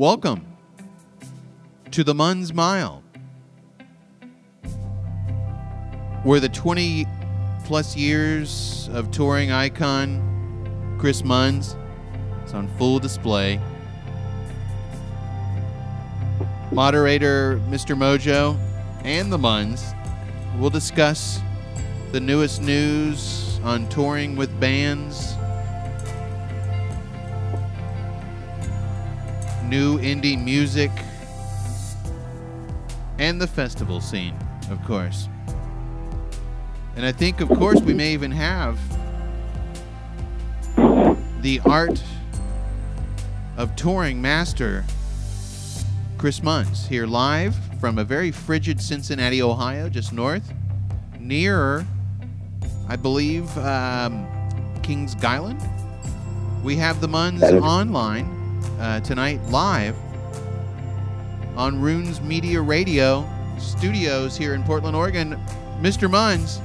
Welcome to the Munz Mile, where the 20 plus years of touring icon Chris Munz is on full display. Moderator Mr. Mojo and the Munz will discuss the newest news on touring with bands, new indie music, and the festival scene, of course. And I think, of course, we may even have the art of touring master Chris Munns here live from a very frigid Cincinnati, Ohio, just north, near, I believe, um, Kings Island. We have the Munns online uh, tonight live on Runes Media Radio studios here in Portland, Oregon. Mr. Munz.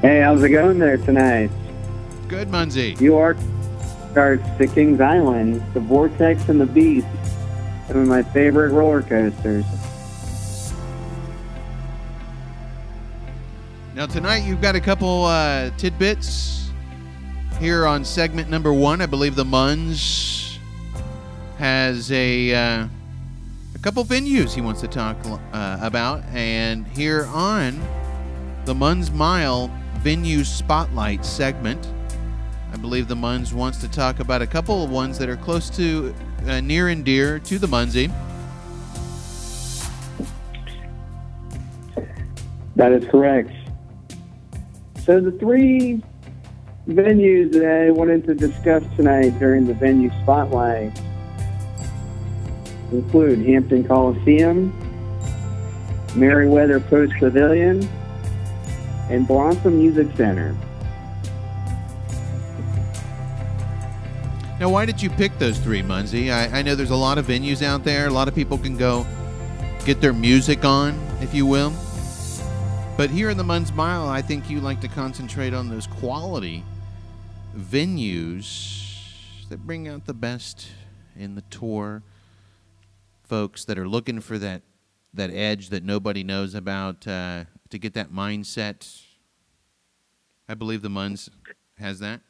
Hey, how's it going there tonight? Good, Munzie. You are starts to Kings Island, the Vortex and the Beast, some of my favorite roller coasters. Now tonight you've got a couple uh, tidbits here on segment number one. I believe the Munz has a uh, a couple venues he wants to talk uh, about, and here on the Munz Mile venue spotlight segment. I believe the Munz wants to talk about a couple of ones that are close to uh, near and dear to the Munzie. That is correct. So the three venues that I wanted to discuss tonight during the venue spotlight include Hampton Coliseum, Merriweather Post Pavilion, and Blossom Music Center. Now, why did you pick those three, Munzie? I, I know there's a lot of venues out there. A lot of people can go get their music on, if you will. But here in the Munz Mile, I think you like to concentrate on those quality venues that bring out the best in the tour. Folks that are looking for that that edge that nobody knows about uh, to get that mindset. I believe the Munz has that.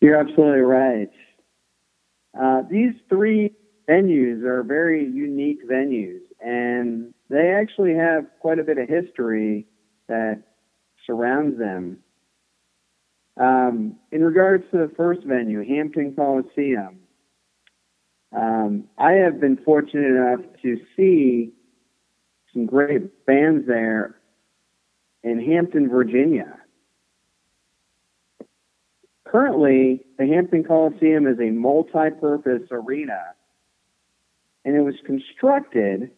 You're absolutely right. Uh, these three venues are very unique venues, and they actually have quite a bit of history that surrounds them. Um, in regards to the first venue, Hampton Coliseum, um, I have been fortunate enough to see some great bands there in Hampton, Virginia. Currently, the Hampton Coliseum is a multi purpose arena, and it was constructed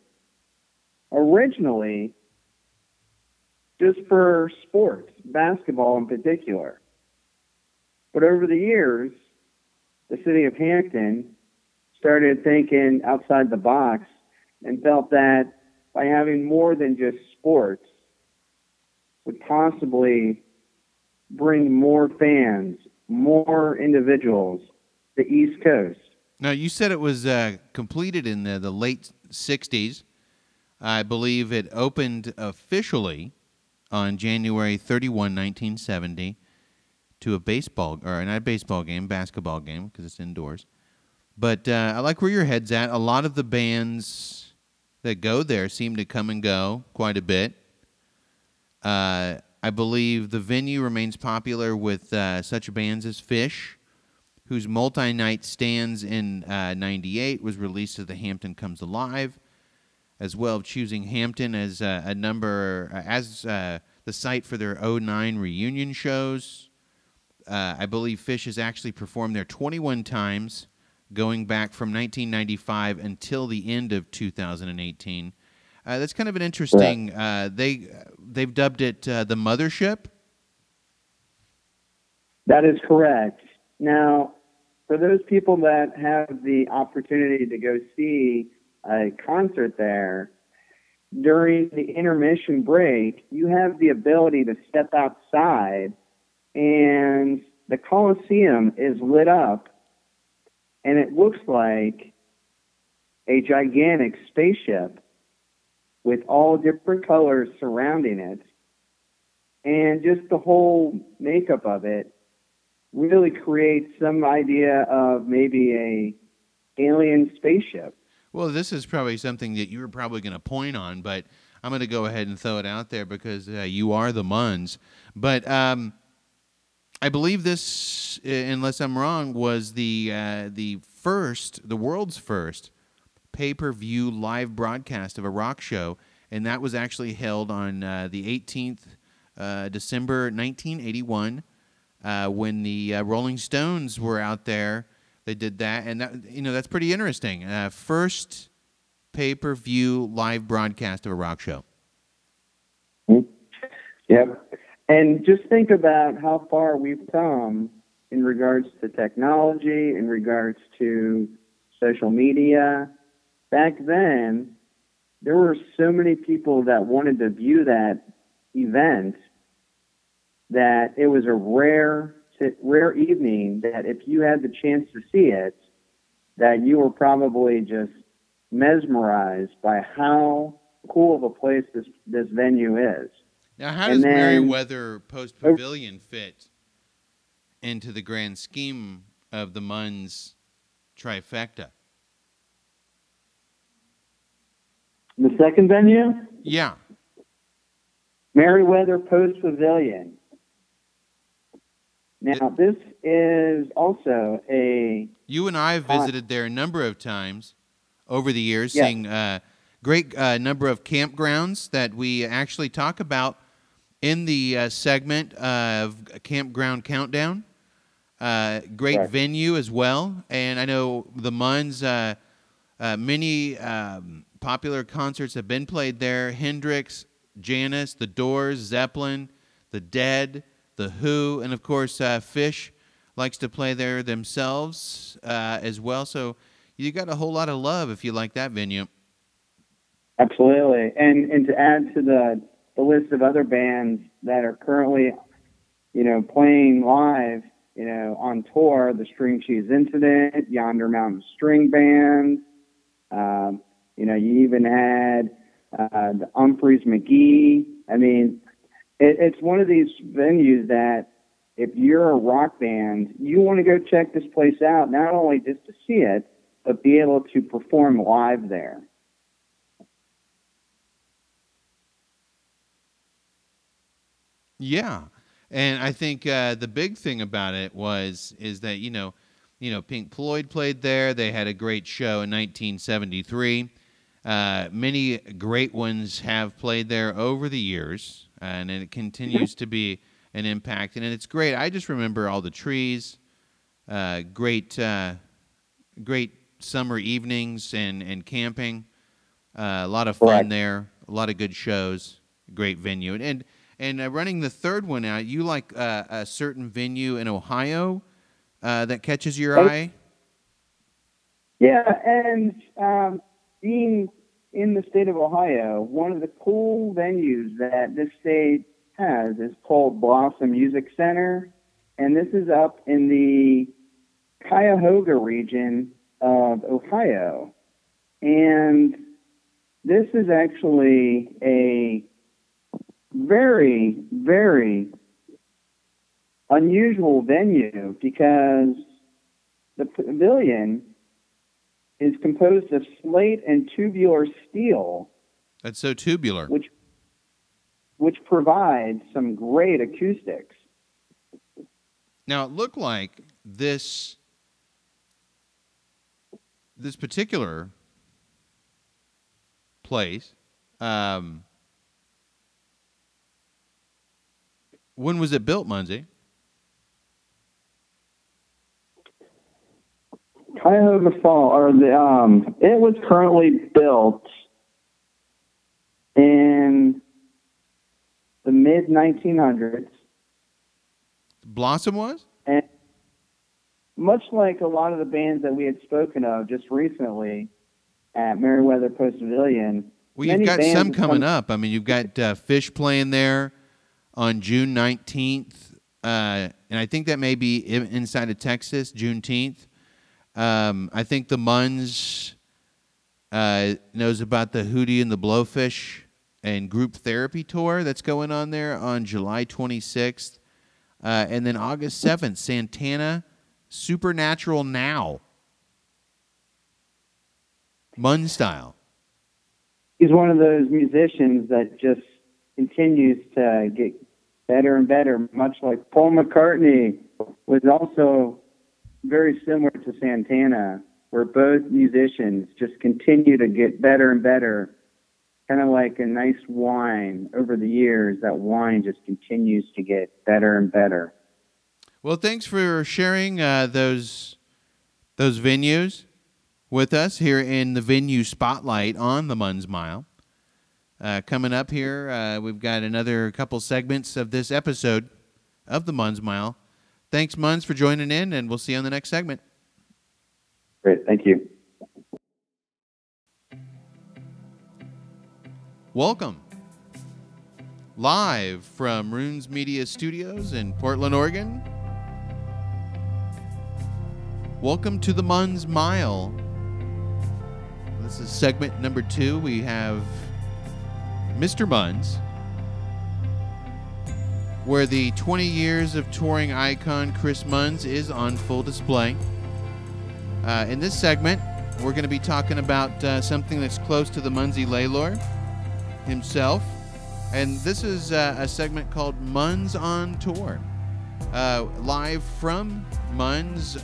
originally just for sports, basketball in particular. But over the years, the city of Hampton started thinking outside the box and felt that by having more than just sports would possibly bring more fans more individuals the East Coast. Now, you said it was uh, completed in the, the late 60s. I believe it opened officially on January 31, 1970, to a baseball, or not a baseball game, basketball game, because it's indoors. But uh, I like where your head's at. A lot of the bands that go there seem to come and go quite a bit. Uh, I believe the venue remains popular with uh, such bands as Phish, whose multi night stands in '98 uh, was released as the Hampton Comes Alive, as well as choosing Hampton as uh, a number uh, as the site for their 09 reunion shows. Uh, I believe Phish has actually performed there 21 times, going back from 1995 until the end of 2018. Uh, that's kind of an interesting. Uh, they they've dubbed it uh, the mothership. That is correct. Now, for those people that have the opportunity to go see a concert there during the intermission break, you have the ability to step outside, and the Coliseum is lit up and it looks like a gigantic spaceship with all different colors surrounding it. And just the whole makeup of it really creates some idea of maybe a alien spaceship. Well, this is probably something that you were probably going to point on, but I'm going to go ahead and throw it out there because uh, you are the Muns. But um, I believe this, uh, unless I'm wrong, was the uh, the first, the world's first pay-per-view live broadcast of a rock show, and that was actually held on uh, the 18th uh, December 1981 uh, when the uh, Rolling Stones were out there. They did that, and that you know that's pretty interesting. First pay-per-view live broadcast of a rock show. Yep. And just think about how far we've come in regards to technology, in regards to social media. Back then, there were so many people that wanted to view that event that it was a rare rare evening that if you had the chance to see it that you were probably just mesmerized by how cool of a place this this venue is. Now, how does Merriweather Post Pavilion fit into the grand scheme of the Muns trifecta? The second venue? Yeah. Merriweather Post Pavilion. Now, this is also a. You and I have visited there a number of times over the years, Yeah. seeing a great uh, number of campgrounds that we actually talk about in the uh, segment of Campground Countdown. Uh, great venue as well. And I know the Muns, uh, uh, many um, popular concerts have been played there Hendrix, Janis, The Doors, Zeppelin, The Dead, The Who, and of course, uh, Phish likes to play there themselves uh, as well. So you got a whole lot of love if you like that venue. Absolutely. And and to add to the the list of other bands that are currently, you know, playing live, you know, on tour, the String Cheese Incident, Yonder Mountain String Band, um, you know, you even had uh, the Umphrey's McGee. I mean, it, it's one of these venues that if you're a rock band, you want to go check this place out, not only just to see it, but be able to perform live there. Yeah, and I think uh, the big thing about it was is that you know, you know, Pink Floyd played there. They had a great show in 1973. Uh, many great ones have played there over the years, and it continues to be an impact. And it's great. I just remember all the trees, uh, great, uh, great summer evenings and and camping. Uh, a lot of fun Correct. there. A lot of good shows. Great venue. And and, and uh, running the third one out, you like uh, a certain venue in Ohio uh, that catches your Oh. eye. Yeah, and um, being in the state of Ohio, one of the cool venues that this state has is called Blossom Music Center, and this is up in the Cuyahoga region of Ohio. And this is actually a very, very unusual venue because the pavilion is composed of slate and tubular steel, That's so tubular. which which provides some great acoustics. Now it looked like this this particular place. Um, when was it built, Munzie? Cuyahoga Fall, or the um, it was currently built in the mid 1900s, Blossom was? and much like a lot of the bands that we had spoken of just recently at Merriweather Post Pavilion. Well, you've got some coming come- up. I mean, you've got uh, Phish playing there on June 19th, uh, and I think that may be inside of Texas, Juneteenth. Um, I think the Muns uh, knows about the Hootie and the Blowfish and group therapy tour that's going on there on July 26th. Uh, and then August 7th, Santana Supernatural Now. Mun style. He's one of those musicians that just continues to get better and better, much like Paul McCartney was also very similar to Santana, where both musicians just continue to get better and better. Kind of like a nice wine over the years, that wine just continues to get better and better. Well, thanks for sharing uh, those those venues with us here in the venue spotlight on the Muns Mile. Uh, coming up here, uh, we've got another couple segments of this episode of the Muns Mile. Thanks, Muns, for joining in, and we'll see you on the next segment. Great, thank you. Welcome. Live from Runes Media Studios in Portland, Oregon. Welcome to the Muns Mile. This is segment number two. We have Mr. Muns, where the 20 years of touring icon Chris Muns is on full display. Uh, in this segment, we're going to be talking about uh, something that's close to the Munsey Laylor himself. And this is uh, a segment called Muns on Tour. Uh, live from Muns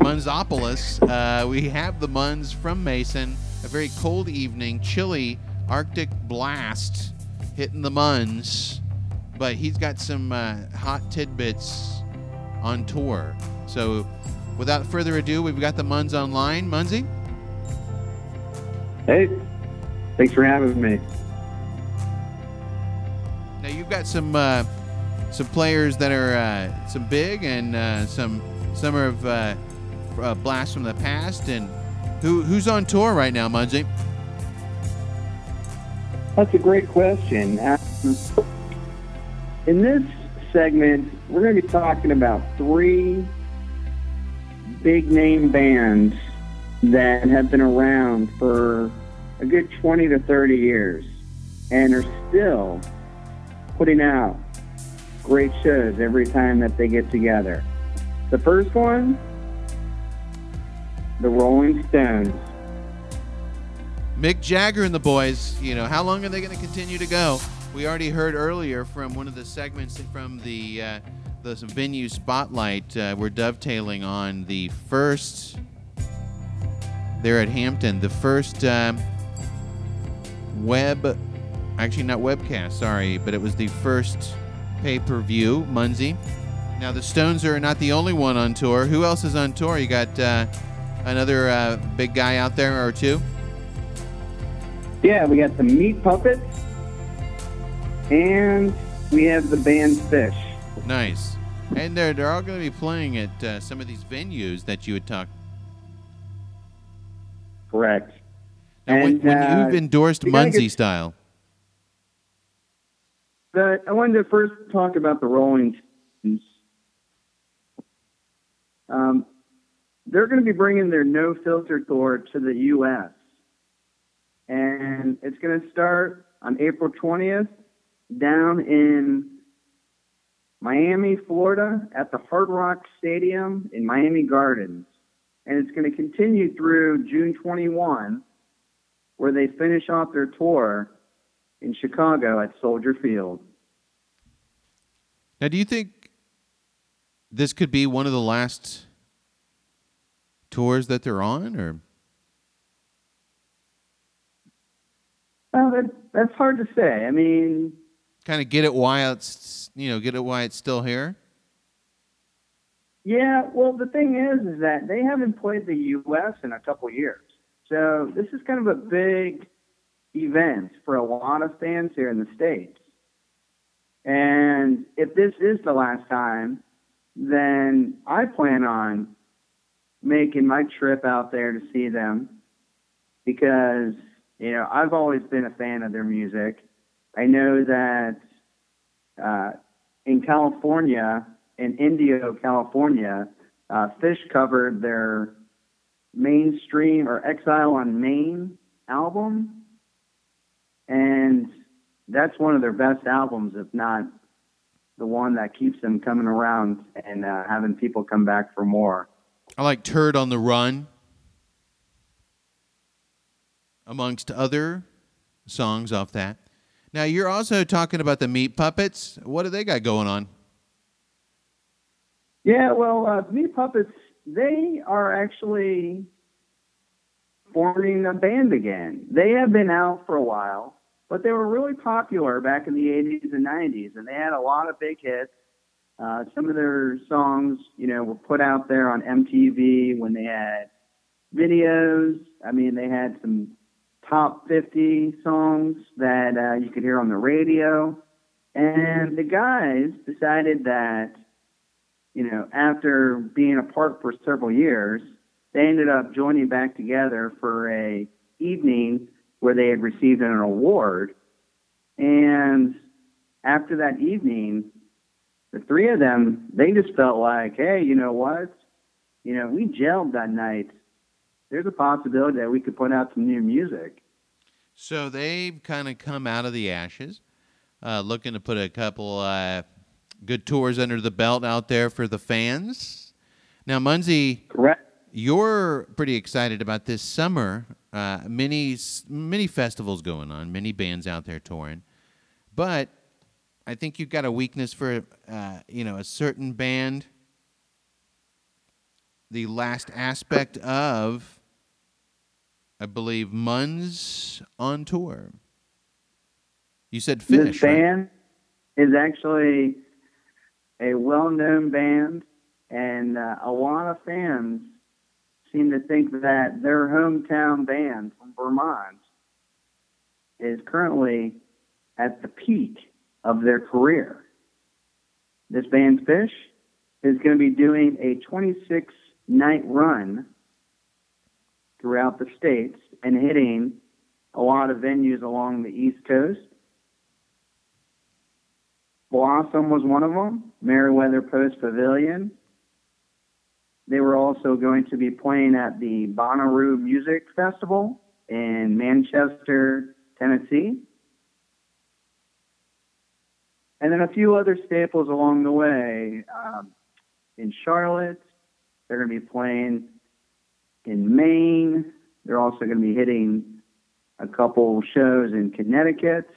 Munsopolis. Uh, we have the Muns from Mason. Very cold evening, chilly Arctic blast hitting the Muns, but he's got some uh, hot tidbits on tour. So, without further ado, we've got the Muns online. Munsey? Hey, thanks for having me. Now you've got some uh, some players that are uh, some big and uh, some some are of uh, uh, blasts from the past. And who who's on tour right now, Munsey? That's a great question. In this segment, we're going to be talking about three big name bands that have been around for a good 20 to 30 years and are still putting out great shows every time that they get together. The first one, the Rolling Stones. Mick Jagger and the boys, you know, how long are they going to continue to go? We already heard earlier from one of the segments from the uh, the venue spotlight. Uh, we're dovetailing on the first there at Hampton, the first um, web, actually not webcast, sorry, but it was the first pay per view, Munsey. Now the Stones are not the only one on tour. Who else is on tour? You got uh, another uh, big guy out there or two? Yeah, we got the Meat Puppets, and we have the band Phish. Nice. And they're, they're all going to be playing at uh, some of these venues that you had talked. Correct. Now, And, when, when uh, you've endorsed Munsey get- style, But I wanted to first talk about the Rolling Stones. Um, they're going to be bringing their no filter tour to the U.S. And it's going to start on April 20th down in Miami, Florida, at the Hard Rock Stadium in Miami Gardens. And it's going to continue through June 21, where they finish off their tour in Chicago at Soldier Field. now do you think this could be one of the last tours that they're on, or Well, that, that's hard to say. I mean, kind of get it why it's you know get it why it's still here? yeah. Well, the thing is, is that they haven't played the U.S. in a couple years, so this is kind of a big event for a lot of fans here in the states. And if this is the last time, then I plan on making my trip out there to see them because you know I've always been a fan of their music. I know that uh, in California in Indio, California, uh, Phish covered their mainstream or Exile on Main album, and that's one of their best albums, if not the one that keeps them coming around and uh, having people come back for more. I like Turd on the Run, amongst other songs off that. Now, you're also talking about the Meat Puppets. What do they got going on? Yeah, well, uh, Meat Puppets, they are actually forming a band again. They have been out for a while, but they were really popular back in the 80s and 90s, and they had a lot of big hits. Uh, some of their songs, you know, were put out there on MTV when they had videos. I mean, they had some top 50 songs that uh, you could hear on the radio. And the guys decided that, you know, after being apart for several years, they ended up joining back together for a evening where they had received an award. And after that evening, the three of them, they just felt like, hey, you know what? You know, we gelled that night. There's a possibility that we could put out some new music. So they've kind of come out of the ashes, uh, looking to put a couple uh, good tours under the belt out there for the fans. Now, Munzie, Correct. you're pretty excited about this summer. Uh, many many festivals going on, many bands out there touring, but I think you've got a weakness for uh, you know a certain band. The last aspect of, I believe, Munz on tour. You said Phish. This right? band is actually a well-known band, and uh, a lot of fans seem to think that their hometown band from Vermont is currently at the peak of their career. This band Phish is going to be doing a 26 night run throughout the states and hitting a lot of venues along the East Coast. Blossom was one of them, Merriweather Post Pavilion. They were also going to be playing at the Bonnaroo Music Festival in Manchester, Tennessee. And then a few other staples along the way. Um, in Charlotte, they're going to be playing in Maine. They're also going to be hitting a couple shows in Connecticut.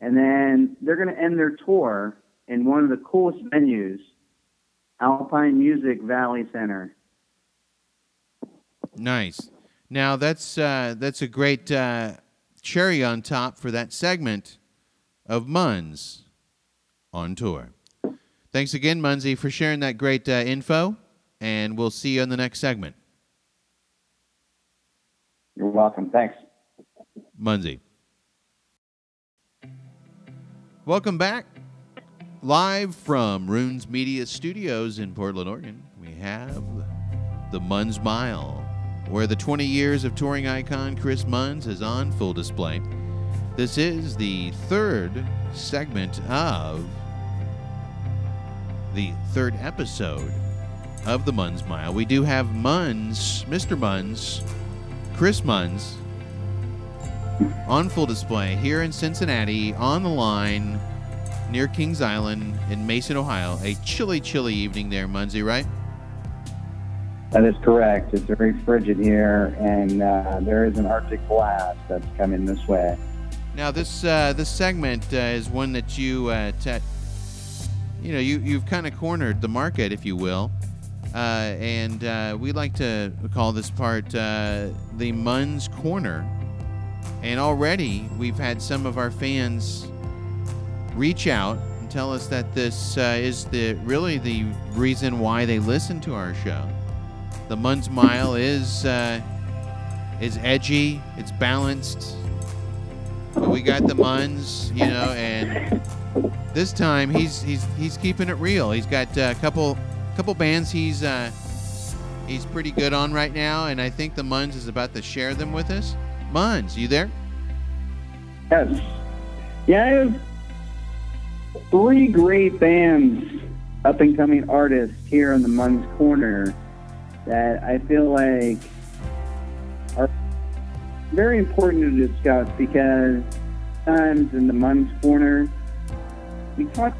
And then they're going to end their tour in one of the coolest venues, Alpine Music Valley Center. Nice. Now that's uh, that's a great uh, cherry on top for that segment of Munz on tour. Thanks again, Munzie, for sharing that great uh, info, and we'll see you in the next segment. You're welcome. Thanks. Munzie. Welcome back. Live from Runes Media Studios in Portland, Oregon, we have the Munz Mile, where the 20 years of touring icon Chris Munz is on full display. This is the third segment of the third episode of the Munz Mile. We do have Munz, Mr. Munz, Chris Munz, on full display here in Cincinnati on the line near Kings Island in Mason, Ohio. A chilly, chilly evening there, Munzie, right? That is correct. It's very frigid here, and uh, there is an Arctic blast that's coming this way. Now, this uh, this segment uh, is one that you uh, t- you know you you've kind of cornered the market, if you will, uh, and uh, we like to call this part uh, the Munz Corner. And already we've had some of our fans reach out and tell us that this is the really the reason why they listen to our show. The Munz Mile is is edgy, it's balanced. But we got the Muns, you know, and this time he's he's he's keeping it real. He's got a couple couple bands he's uh, he's pretty good on right now, and I think the Muns is about to share them with us. Munz, you there? Yes. Yeah, I have three great bands up and coming artists here in the Mun's Corner that I feel like are very important to discuss because times in the Mun's Corner, we talk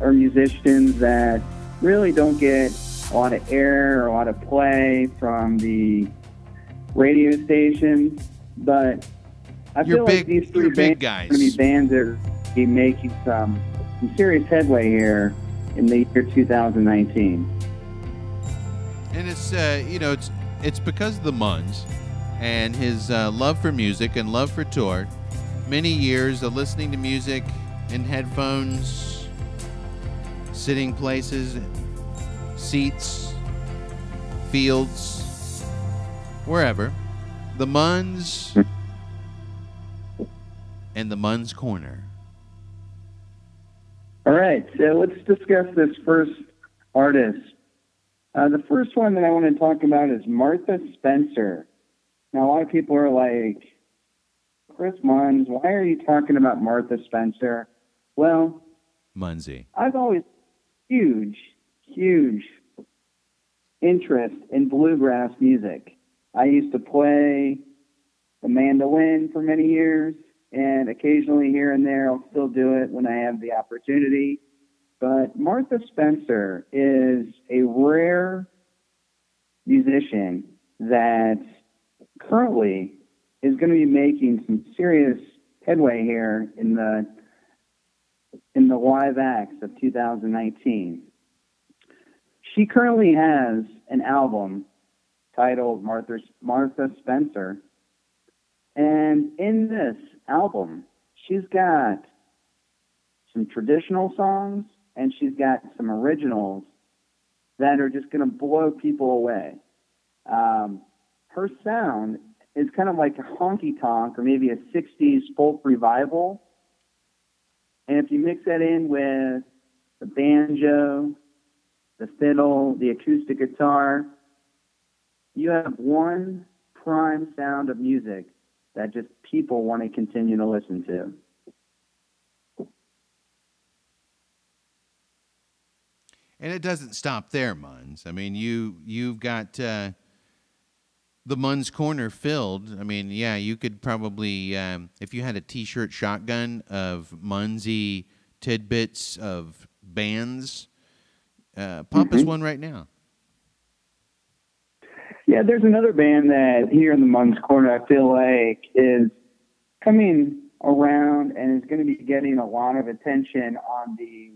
are musicians that really don't get a lot of air or a lot of play from the radio stations, but I You're feel big- like these three bands guys. are going to be bands that are be making some, some serious headway here in the year 2019. And it's uh, you know it's it's because of the Muns and his uh, love for music and love for tour. Many years of listening to music in headphones, sitting places, seats, fields, wherever. The Muns and the Muns Corner. All right, so let's discuss this first artist. Uh, the first one that I want to talk about is Martha Spencer. Now, a lot of people are like, Chris Munns, why are you talking about Martha Spencer? Well, Munsey. I've always huge, huge interest in bluegrass music. I used to play the mandolin for many years, and occasionally here and there I'll still do it when I have the opportunity. But Martha Spencer is a rare musician that currently is going to be making some serious headway here in the in the live acts of 2019. She currently has an album titled Martha, Martha Spencer. And in this album, she's got some traditional songs and she's got some originals that are just going to blow people away. Um, her sound is kind of like a honky tonk or maybe a 60s folk revival. And if you mix that in with the banjo, the fiddle, the acoustic guitar, you have one prime sound of music that just people want to continue to listen to. And it doesn't stop there, Muns. I mean, you you've got uh, the Muns corner filled. I mean, yeah, you could probably um, if you had a T-shirt shotgun of Munsey tidbits of bands, uh, pop us Mhm. one right now. Yeah, there's another band that here in the Mun's Corner I feel like is coming around and is going to be getting a lot of attention on the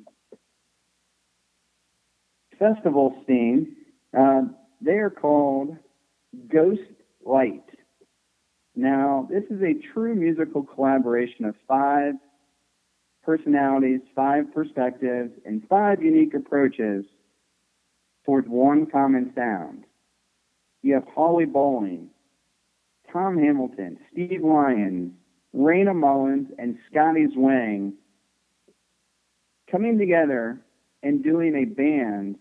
festival scene. Uh, they are called Ghost Light. Now, this is a true musical collaboration of five personalities, five perspectives, and five unique approaches towards one common sound. You have Holly Bowling, Tom Hamilton, Steve Lyons, Raina Mullen, and Scotty Zwang coming together and doing a band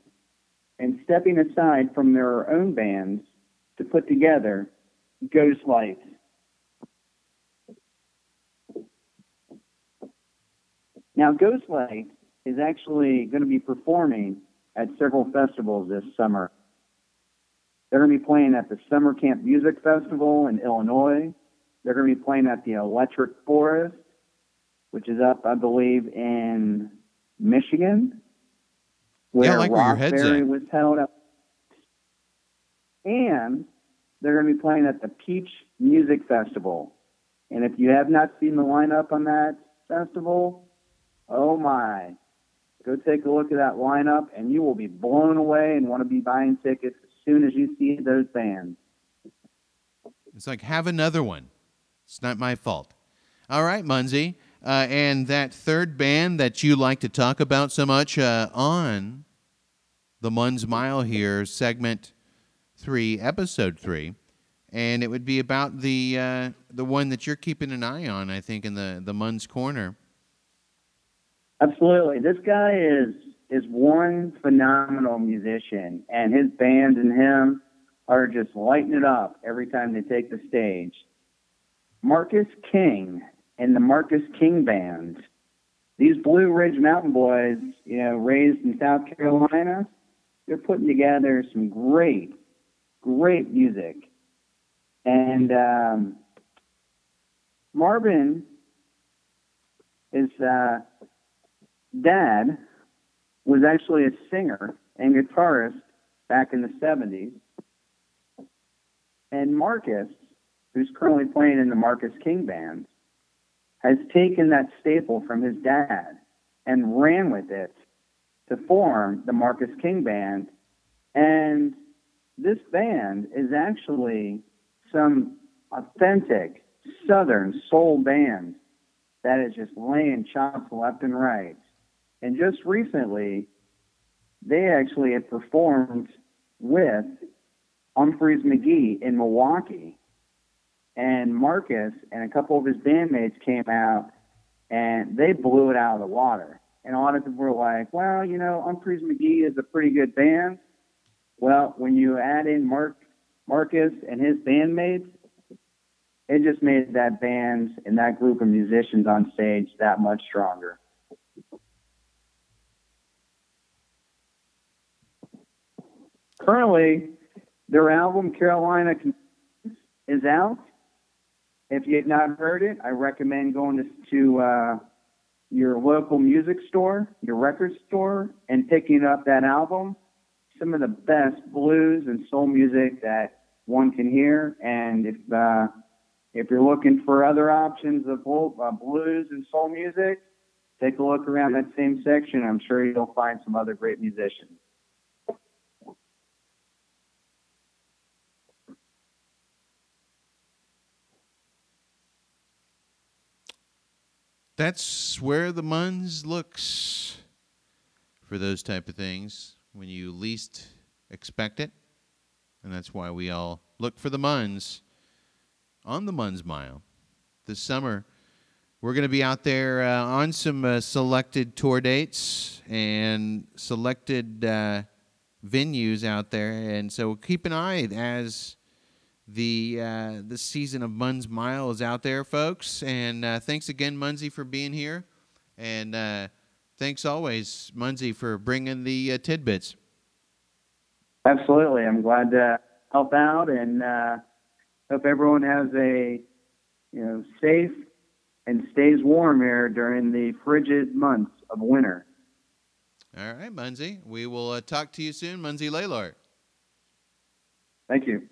and stepping aside from their own bands to put together Ghost Light. Now, Ghost Light is actually going to be performing at several festivals this summer. They're going to be playing at the Summer Camp Music Festival in Illinois. They're going to be playing at the Electric Forest, which is up, I believe, in Michigan, where Yeah, I like where your head's Rothbury was held up. And they're going to be playing at the Peach Music Festival. And if you have not seen the lineup on that festival, oh my, go take a look at that lineup and you will be blown away and want to be buying tickets as soon as you see those bands. It's like have another one. It's not my fault. All right, Munsey. Uh, and that third band that you like to talk about so much uh, on the Muns Mile here, segment three, episode three, and it would be about the uh, the one that you're keeping an eye on. I think in the the Muns Corner. Absolutely. This guy is is one phenomenal musician and his band and him are just lighting it up every time they take the stage. Marcus King and the Marcus King Band these Blue Ridge Mountain Boys, you know, raised in South Carolina, they're putting together some great, great music. And um, Marvin, is uh, dad, was actually a singer and guitarist back in the 70s. And Marcus, who's currently playing in the Marcus King Band, has taken that staple from his dad and ran with it to form the Marcus King Band. And this band is actually some authentic Southern soul band that is just laying chops left and right. And just recently, they actually had performed with Umphrey's McGee in Milwaukee. And Marcus and a couple of his bandmates came out and they blew it out of the water. And a lot of people were like, well, you know, Umphrey's McGee is a pretty good band. Well, when you add in Mark Marcus and his bandmates, it just made that band and that group of musicians on stage that much stronger. Currently, their album Carolina is out. If you have not heard it, I recommend going to, to uh, your local music store, your record store, and picking up that album. Some of the best blues and soul music that one can hear. And if uh, if you're looking for other options of uh, blues and soul music, take a look around that same section. I'm sure you'll find some other great musicians. That's where the Muns looks for those type of things when you least expect it. And that's why we all look for the Munz on the Munz Mile this summer. We're going to be out there uh, on some uh, selected tour dates and selected uh, venues out there. And so keep an eye as the uh, the season of Munz Mile is out there, folks. And uh, thanks again, Munzie, for being here. And uh, thanks always, Munzie, for bringing the uh, tidbits. Absolutely. I'm glad to help out and uh, hope everyone has a you know safe and stays warm here during the frigid months of winter. All right, Munzie. We will uh, talk to you soon, Munzie Laylor. Thank you.